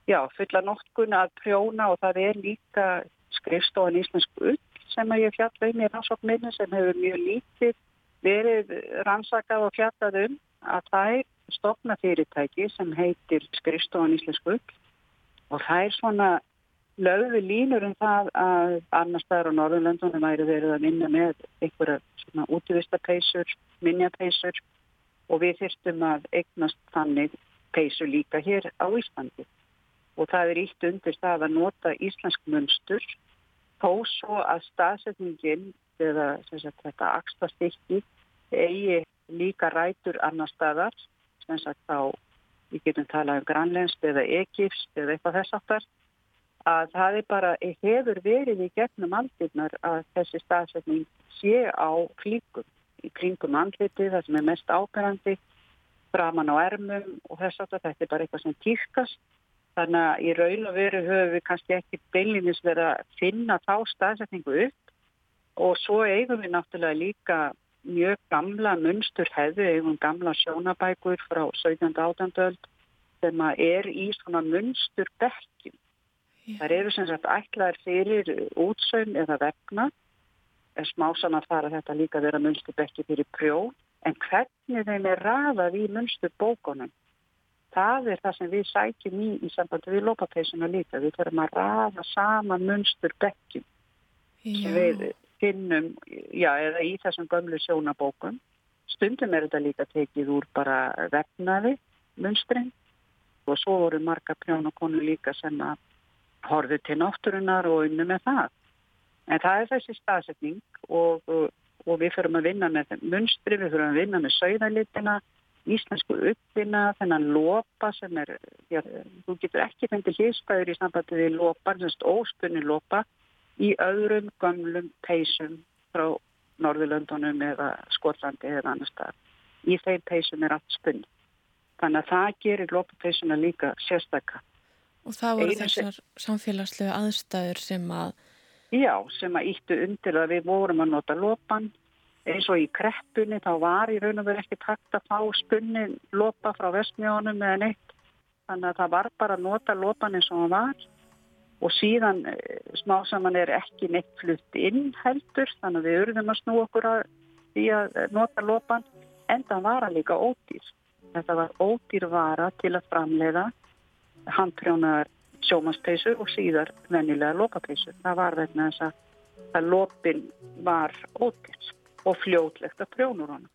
já, fulla notkun að prjóna og það er líka skrifstofan Íslensku ull sem að ég fjalla um í rannsóknminni sem hefur mjög lítið verið rannsakað og fjallað um að það er stopna fyrirtæki sem heitir skrifstofan Íslensku ull og það er svona lögðu línur um það að annar staðar á Norðurlöndunum væri verið að vinna með einhverja svona útvistapeisur, minjapeisur og við þyrstum að eignast þannig peisur líka hér á Íslandi. Og það er ítt undir það að nota íslensk munstur þó svo að staðsetningin eða sagt, þetta axta stykki eigi líka rætur annar staðar sem sagt þá við getum talað um grannlenskt eða ekifst eða eitthvað þess aftar að það er bara, hefur verið í gefnum aldirnar að þessi staðsetning sé á klíkum í kringum andliti, það sem er mest ábyrgandi framan á ermum og þess aftar þetta er bara eitthvað sem týrkast Þannig að í raun og veru höfum við kannski ekki beilinins verið að finna þá staðsetningu upp og svo eigum við náttúrulega líka mjög gamla munstur hefðu, eigum gamla sjónabækur frá 17. átandöld sem er í svona munstur bekkjum. Það eru sem sagt ætlaðir fyrir útsaun eða vegna, en smásan að fara þetta líka vera munstur bekki fyrir prjó, en hvernig þeim er rafað í munstur bókunum, það er það sem við sækjum í í sambandi við lópapeisuna líka. Við þurfum að rafa sama munstur bekkjum sem við finnum, já, eða í þessum gömlu sjónabókum. Stundum er þetta líka tekið úr bara vefnaði munstrin og svo voru marga prjónakonu líka sem að horfið til náttúrunar og unnu með það. En það er þessi staðsetning og, og, og við fyrum að vinna með munstri, við fyrum að vinna með sögðalitina, íslensku uppvinna, þennan lopa sem er, já, þú getur ekki fengið hlýspæður í sambandi við lopa, þessast óspunni lopa í öðrum gamlum peysum frá Norðurlöndunum eða Skotlandi eða annar stað. Í þeim peysum er allt spunni. Þannig að það gerir lopapeysuna líka sérstakka. Og það voru þessar sem... samfélagslega aðstæður sem að... Já, sem að íttu undir að við vorum að nota lopan. Eins og í kreppunni þá var í raun og verið ekki takt að fá spunni lopa frá vestmjónum eða neitt. Þannig að það var bara að nota lopan eins og það var og síðan eh, smá saman er ekki neitt flutt inn heldur þannig að við urðum að snú okkur að því að eh, nota lopan en það var að líka ódýr þetta var ódýr vara til að framleiða handprjónaðar sjómanspeisur og síðar vennilega lopapeisur það var vegna þess að, lopin var ódýr og fljótlegt að prjónur hana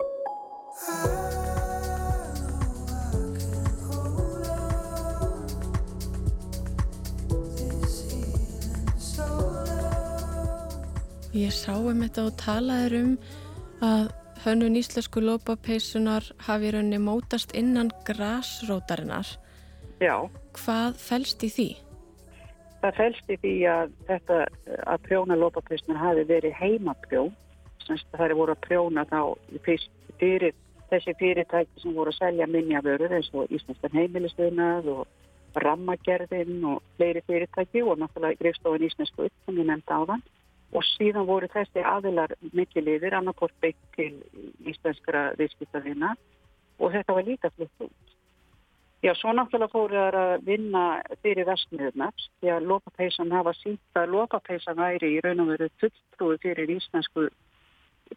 Ég sá um þetta og talaður um að hönnun íslensku lópapeisunar hafi raunni mótast innan grásrótarinnar. Já. Hvað fælst í því? Það fælst í því að þetta að prjóna lópapeisunar hafi verið heimaprjón. Það er voru að prjóna þá fyrir þessi fyrirtæki sem voru að selja minnjavörur eins og Íslandskan heimilistunað og rammagerðin og fleiri fyrirtæki og náttúrulega Greifstofan Íslensku upp sem ég nefndi á þann og síðan voru þessi aðilar mikiliðir annarkort beitt til íslenskara viðskiptavina og þetta var líka flutt út. Já, svo náttúrulega fóru það að vinna fyrir vestmiðurnar því að lópapeisan hafa sínt að lópapeisan væri í raun og veru fulltrúi fyrir íslensku,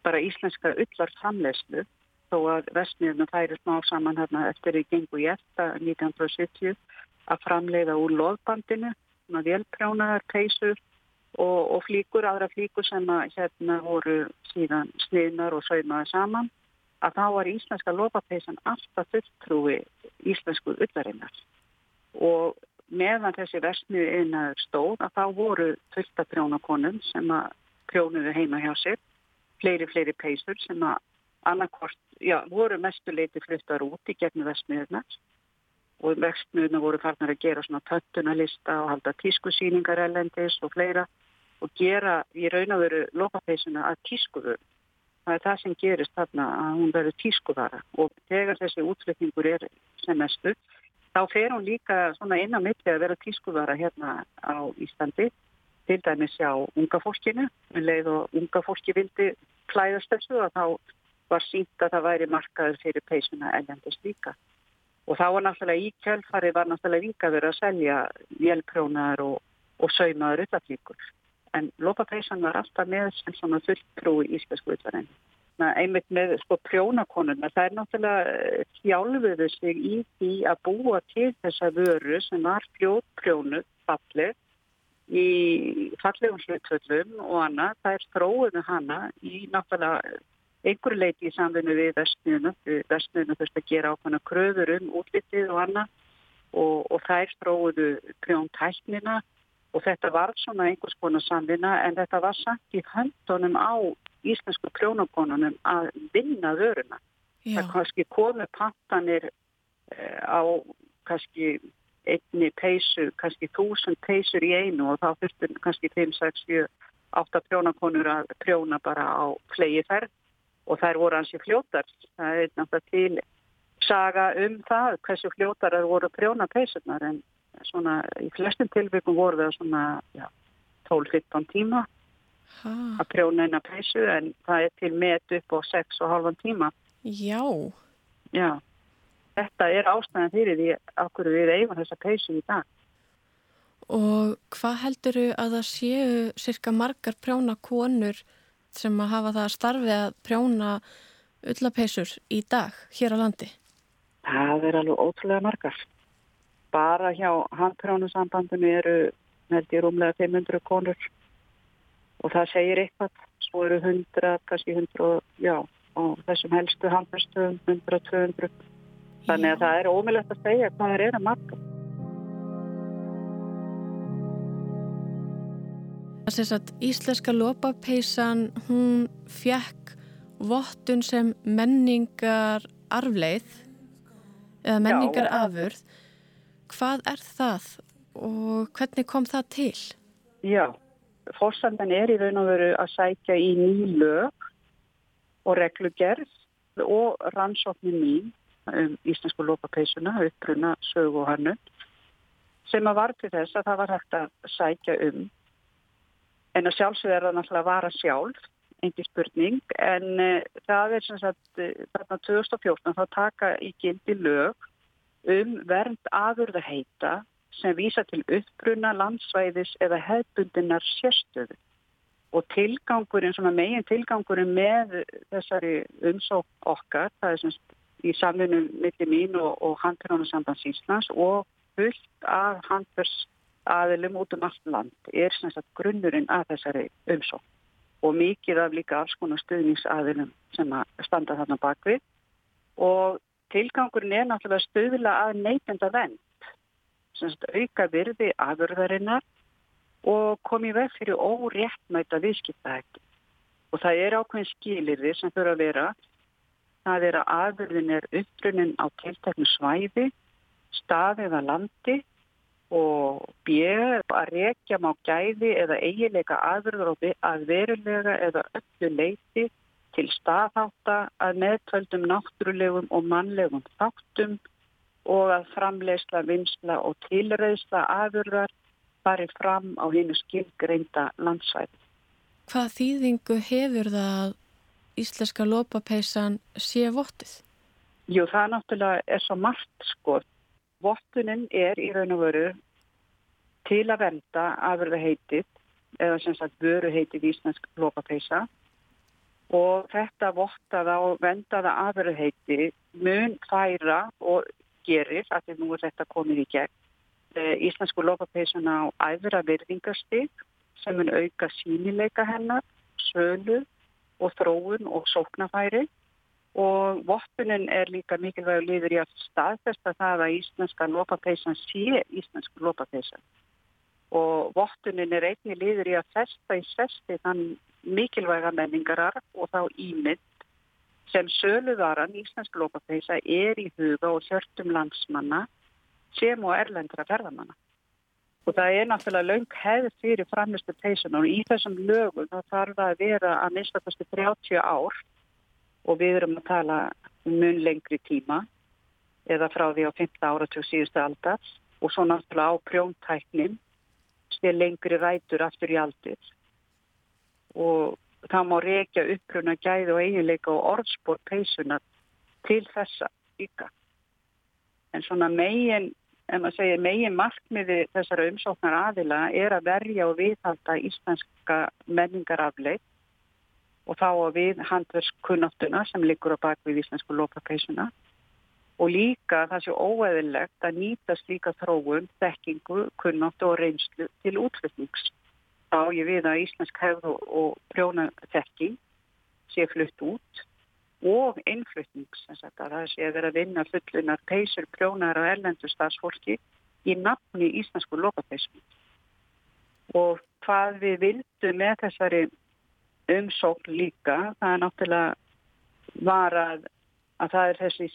bara íslenska ullar samlegslu þó að vestmiðurnar færi smá saman hérna eftir í gengu í eftir 1970 að framleiða úr loðbandinu, svona velprjónaðar peisur og, og flíkur, aðra flíkur sem að hérna voru síðan sniðnar og saumaði saman að þá var íslenska lopapeisan alltaf fulltrúi íslensku ullarinnar og meðan þessi versmiði einaður stóð að þá voru fullta prjónakonum sem að prjónuðu heima hjá sér fleiri, fleiri peisur sem að annarkort, já, voru mestuleiti fluttar út í gegnum versmiðunar og versmiðunar voru farnar að gera svona töttunalista og halda tískusýningar elendis og fleira og gera í raun og veru lokapeisuna að tískuður. Það er það sem gerist þarna að hún verður tískuvara. Og þegar þessi útflutningur er sem mestu þá fer hún líka inn á milli að vera tískuvara hérna á Íslandi. Til dæmis á unga fólkinu. En leið og unga fólki vildi klæðast þessu og þá var sínt að það væri markaður fyrir peisuna ellendist líka. Og þá var náttúrulega í kjölfari var náttúrulega líka verið að selja vélprjónar og, og saumaður ullaflíkur en lópapeisan var alltaf með sem svona fulltrú í íslensku utvarinn. Einmitt með sko prjónakonuna, það er náttúrulega hjálfuðu eh, sig í því að búa til þessa vöru sem var fljótprjónuð fallið í fallegum hlutvöldum og annað. Það er þróuðu hana í náttúrulega einhverju leiti í samfunnu við vestnuna. Vestnuna þurft að gera ákvæmna kröður um útlitið og annað og, og það er þróuðu prjóntæknina og þetta var svona einhvers konar samvinna en þetta var samt í höndunum á íslensku prjónakonunum að vinna vöruna. Já. Það kannski komu pantanir eh, á kannski einni peysu, kannski þúsund peysur í einu og þá þurftur kannski 5, 6, 7, 8 prjónakonur að prjóna bara á flegi ferð og þær voru hansi fljótar. Það er náttúrulega til saga um það hversu fljótar það voru prjóna peysunar en svona í flestum tilvíkum voru það svona 12-15 tíma ha. að prjóna eina peysu en það er til met upp á 6,5 tíma Já Já Þetta er ástæðan fyrir því okkur við eigum þessa peysu í dag. Og hvað heldur að það séu cirka margar prjóna konur sem að hafa það að starfi að prjóna ullapeysur í dag hér á landi? Það er alveg ótrúlega margar. Bara hjá handprjónusambandinu eru held ég rúmlega 500 konur og það segir eitthvað. Svo eru 100, kannski 100, já, og þessum helstu handprjónustöðum 100-200. Þannig að það er ómilvægt að segja hvað það er að marga. Að íslenska lópapeisan, hún fjekk vottun sem menningar arfleið eða menningar afurð. Hvað er það og hvernig kom það til? Já, fórsandan er í raun og veru að sækja í ný lög og reglugerð og rannsóknin mín um íslensku lópapeisuna, uppbruna, sögu og hannu sem að var til þess að það var hægt að sækja um En að sjálfsög er það náttúrulega að vara sjálf, engi spurning, en uh, það er sem sagt uh, þarna 2014 þá taka í gildi lög um vernd aðurðaheita sem vísa til uppbruna, landsvæðis eða hefbundinar sérstöðu. Og tilgangurinn, svona megin tilgangurinn með þessari umsók okkar, það er semst í samfunum millir mín og, og handfélagssambands Íslands og fullt af handfers aðilum út um allt land er sagt, grunnurinn að þessari umsók og mikið af líka alls konar stuðningsaðilum sem að standa þarna bakvið og tilgangurinn er náttúrulega stuðla að neytenda vend sagt, auka virði aðurðarinnar og komi veg fyrir óréttmæta viðskiptaðekki og það er ákveðin skilirði sem fyrir að vera það er að aðurðin er uppbrunnin á tilteknu svæði staðið að landi og B. að rekja má gæði eða eigileika aðverður að verulega eða öllu leiti til staðháta að meðtöldum náttúrulegum og mannlegum þáttum og að framleysla, vinsla og tilreysla aðverðar farið fram á hennu skilgreinda landsvæði. Hvað þýðingu hefur það að íslenska lópapeisan sé vottið? Jú, það náttúrulega er svo margt sko Vottunin er í raun og veru til að venda afurða heitið eða sem sagt vöru heitið íslensk lópapeisa og þetta vottaða og vendaða afurða heitið mun færa og gerir, að því nú er þetta komið í gegn, e, íslensku lópapeisuna á æðra virðingarstig sem mun auka sínileika hennar, sölu og þróun og sóknafæri og voppunin er líka mikilvægur liður í að staðfesta það að íslenska lópapeisan sé íslensku lópapeisan og voppunin er einni liður í að festa í sesti þann mikilvæga menningarar og þá ímynd sem söluðaran íslensk lópapeisa er í huga og hjörtum landsmanna sem og erlendra ferðamanna. Og það er náttúrulega laung hefð fyrir framistu peisun og í þessum lögum þá þarf það að vera að minnstakosti 30 ár og við erum að tala mun lengri tíma eða frá því á 15 áratug síðustu aldar og svo náttúrulega á prjóntæknin sé lengri rætur aftur í aldir og það má reykja uppruna gæði og eiginleika og orðspór peysuna til þessa ykkar. En svona megin, ef maður segir megin markmiði þessara umsóknar aðila er að verja og viðhalda íslenska menningarafleik og þá að við handverskunnáttuna sem liggur á bakvið íslensku lópapeisuna og líka það sé óeðilegt að nýta slíka þróun, þekkingu, kunnáttu og reynslu til útflutnings. Þá ég við að íslensk hefð og prjónaþekking sé flutt út og innflutnings, það sé að vera að vinna fullunar peisur prjónar og erlendu stafsfólki í nafni íslensku lópapeisuna. Og hvað við vildum með þessari umsókn líka. Það er náttúrulega var að, að það er þessi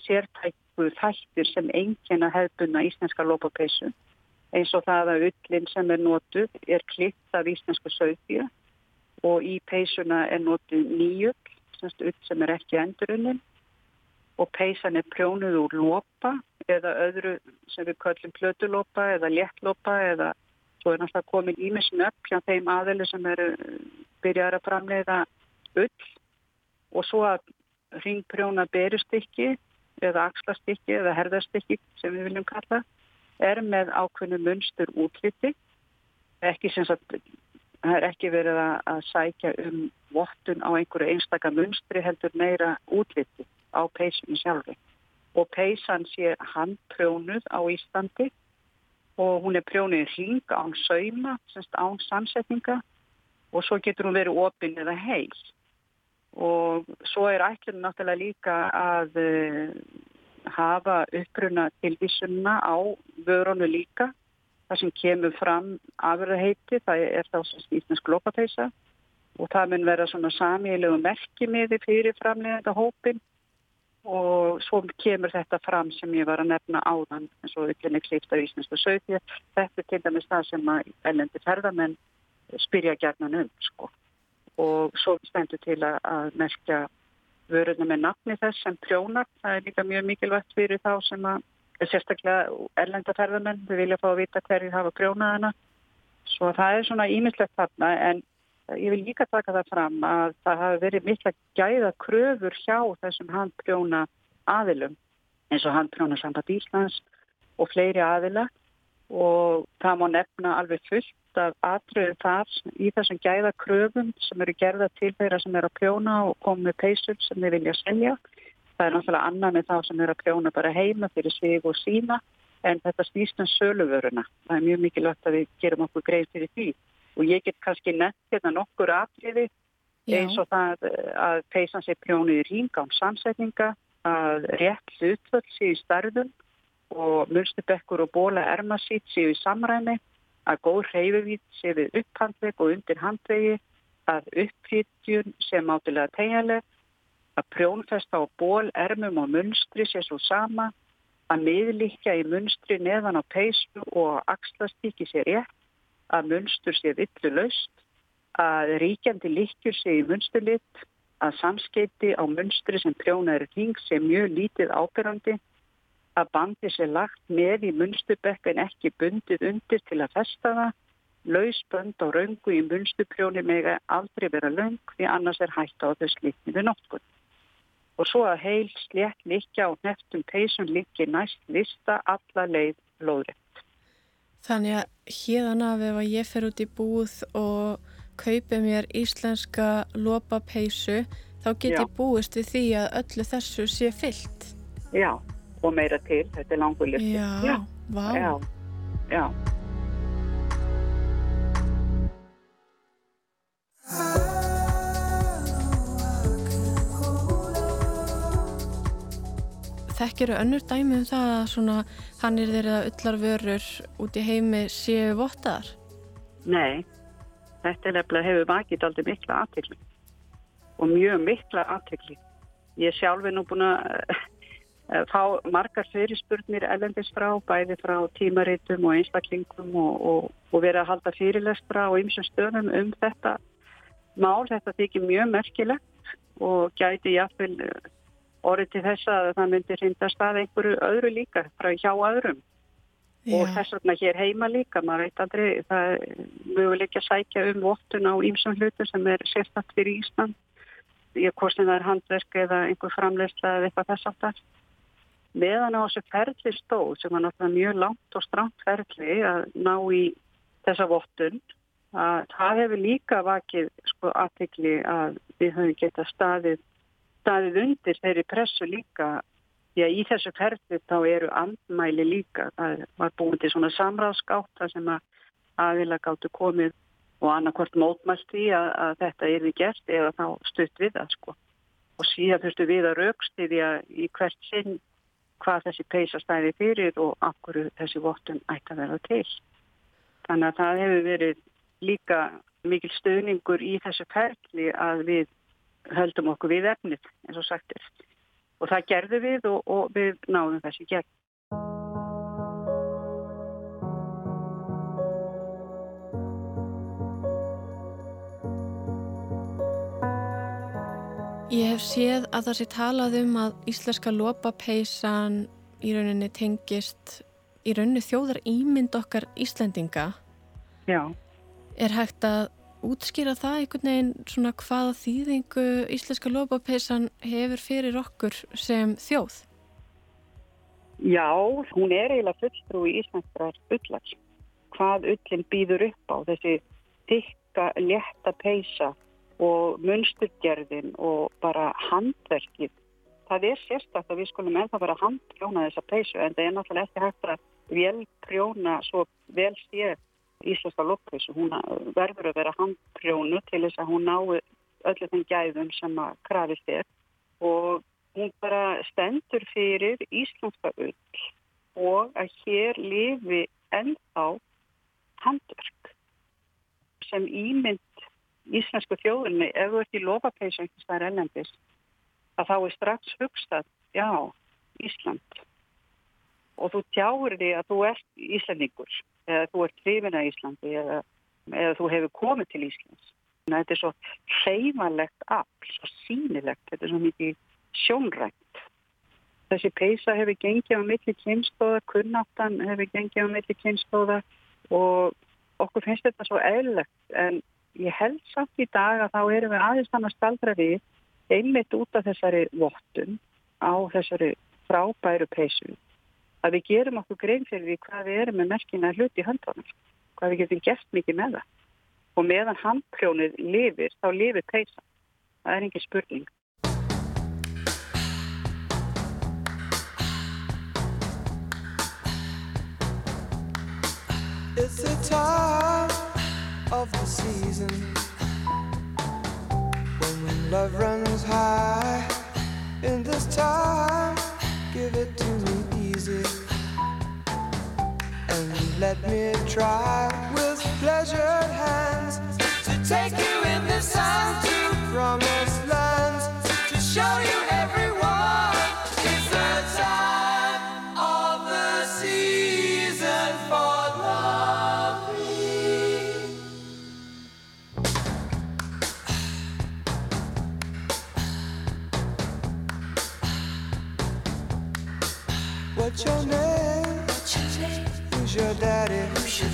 sértæku þættir sem enginn að hefðbunna íslenska lópapeisu eins og það að ullin sem er nótu er klipt af íslensku sögfíu og í peisuna er nótu nýjöld, semst ull sem er ekki endurunnin. Og peisan er prjónuð úr lópa eða öðru sem við kallum plötulópa eða léttlópa eða svo er náttúrulega komin ímisnöpp hjá þeim aðeli sem eru byrjar að framleiða ull. Og svo að ringprjóna berustykki eða axlastykki eða herðastykki sem við viljum kalla er með ákveðnu munstur útliti. Ekki sem sagt það er ekki verið að sækja um vottun á einhverju einstaka munstri heldur meira útliti á peysunni sjálfi og peysan sé handprjónuð á Íslandi og hún er prjónuð hring án sauma, semst án samsetninga og svo getur hún verið opinn eða heil og svo er ætlunum náttúrulega líka að uh, hafa uppruna tilvísunna á vörunu líka. Það sem kemur fram afræðheiti, það er þá íslensk lópapeisa og það mun vera svona samílegu merkimiði fyrir framlegenda hópin og svo kemur þetta fram sem ég var að nefna áðan eins og við kennum klíft af íslensku sögði þetta er til dæmis það sem að ellendi ferðamenn spyrja gerðan um sko. Og svo stendur til að, að merkja vöruna með nafni þess sem prjónar. Það er líka mjög mikilvægt fyrir þá sem að sérstaklega erlendaferðamenn við vilja fá að vita hverju hafa prjónaðana svo það er svona ímislegt þarna en ég vil líka taka það fram að það hafi verið mikla gæða kröfur hjá þessum handprjóna aðilum eins og handprjóna samband Íslands og fleiri aðila. Og það má nefna alveg fullt af atröðu þar í þessum gæða kröfum sem eru gerða til þeirra sem eru að prjóna og koma með peysur sem þeir vilja selja. Það er náttúrulega annað með þá sem eru að prjóna bara heima fyrir svig og sína en þetta snýst um söluvöruna. Það er mjög mikilvægt að við gerum okkur greið fyrir því. Og ég get kannski nefnt hérna nokkur atriði eins og það að peysan sér prjónu í ringa um samsetninga, að rétt hlutvöld séu í starðum og munstubekkur og bóla ermasít séu í samræmi, að góð hreyfuvít séu við upphandveg og undir handvegi, að uppfýttjun séu mátilega tegjaleg að prjónfesta á ból, ermum og munstri sé svo sama, að miðlíkja í munstri neðan á peysu og axlastíki sé rétt, að munstur sé villu laust, að ríkjandi líkjur sé í munsturlitt, að samskeiti á munstri sem prjónaður hring sé mjög lítið ábyrrandi, að bandi sé lagt með í munsturbekk en ekki bundið undir til að festa það, lausbönd á raungu í munsturprjóni með aldrei vera laung því annars er hægt á þau slítni við nokkur og svo að heil slétt líkja og neftum peysun líki næst lista alla leið lóðrætt. Þannig að hérðan af ef ég fer út í búð og kaupi mér íslenska lopa peysu þá get ég búist við því að öllu þessu sé fyllt. Já, og meira til, þetta er langur listi. Já, já, vá. Já, já. Þekkiru önnur dæmi um það að svona hann er þeirra öllar vörur út í heimi séu vottaðar? Nei, þetta er nefnilega hefur vakið aldrei mikla aðtekli og mjög mikla aðtekli. Ég sjálf er nú búin að fá margar fyrirspurnir ellendis frá, bæði frá tímaritum og einstaklingum og, og, og verið að halda fyrirlestra og ymsum stöðum um þetta mál. Þetta þykir mjög merkilegt og gæti jáfnvel orðið til þess að það myndir hindast að einhverju öðru líka frá hjá öðrum Já. og þess vegna hér heima líka, maður veit aldrei það möguleik ekki að sækja um vottun á ímsum hlutu sem er sérstatt fyrir Ísland ég kostin það er handverk eða einhver framleysla eða eitthvað þess aftar meðan á þessu ferli stóð sem var náttúrulega mjög langt og stramt ferli að ná í þessa vottun að það hefur líka vakið sko aðtekli að við höfum getað staðið staðið undir þeirri pressu líka því að í þessu ferði þá eru andmæli líka. Það var búin til svona samráðskátt þar sem að aðila gáttu komið og annarkort mótmælt því að, að þetta er við gert eða þá stutt við það sko. Og síðan þurftu við að raukst í, í hvert sinn hvað þessi peisa stæði fyrir og akkur þessi vottun ætti að vera til. Þannig að það hefur verið líka mikil stöðningur í þessu ferli að við höldum okkur við efnið eins og sagt er. Og það gerðu við og, og við náðum þessi gegn. Ég hef séð að það sé talað um að íslenska lopapeisan í rauninni tengist í rauninni þjóðar ímynd okkar Íslendinga. Já. Er hægt að útskýra það einhvern veginn svona hvaða þýðingu íslenska lópapeisan hefur fyrir okkur sem þjóð? Já, hún er eiginlega fulltrú í Íslandstrar ullar. Hvað ullin býður upp á þessi tikka, létta peisa og munsturgerðin og bara handverkið. Það er sérstaklega að við skulum ennþá bara handprjóna þessa peisu en það er náttúrulega ekki hægt að velprjóna svo vel sér íslenska lokkvísu. Hún verður að vera handprjónu til þess að hún nái öllu þeim gæðum sem að krafist er og hún bara stendur fyrir íslenska ull og að hér lifi ennþá handverk sem ímynd íslensku þjóðinni ef þú ert í lofapeisu einhvers þar ellendis að þá er strax hugstað, já, Ísland og þú tjáur því að þú ert Íslandingur eða þú ert hrifin að Íslandi eða, eða þú hefur komið til Íslands. Þetta er svo hreymalegt afl, svo sínilegt, þetta er svo mikið sjónrænt. Þessi peisa hefur gengið á milli kynstóða, kunnáttan hefur gengið á milli kynstóða og okkur finnst þetta svo eðlegt en ég held samt í dag að þá erum við aðeins þannig að staldra við einmitt út af þessari vottun á þessari frábæru peysu að við gerum okkur grein fyrir því hvað við erum með merkina hluti í höndunum, hvað við getum gert mikið með það. Og meðan handkljónið lifir, þá lifir peysa. Það er engin spurning. It's the time of the season when love runs high. In this time, give it to me easy. And let me try with pleasured hands to take you in the sun to promised lands to show you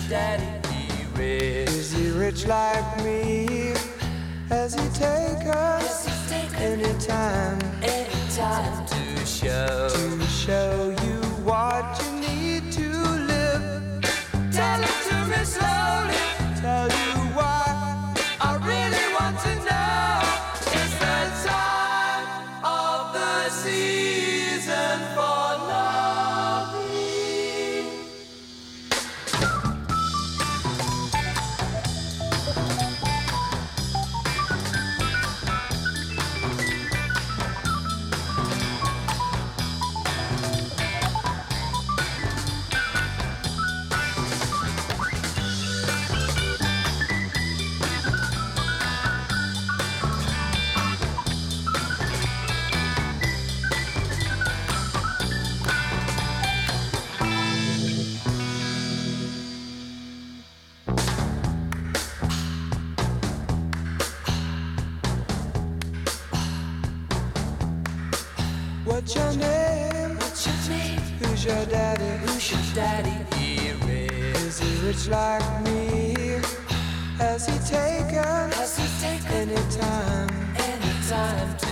daddy? He rich. Is he rich like me? Has he take us any time to show to show you what you need to live. Tell it to me slowly. Your daddy? Who's your daddy? He rich. Is he rich like me? Has he taken? Has he taken? Anytime. Anytime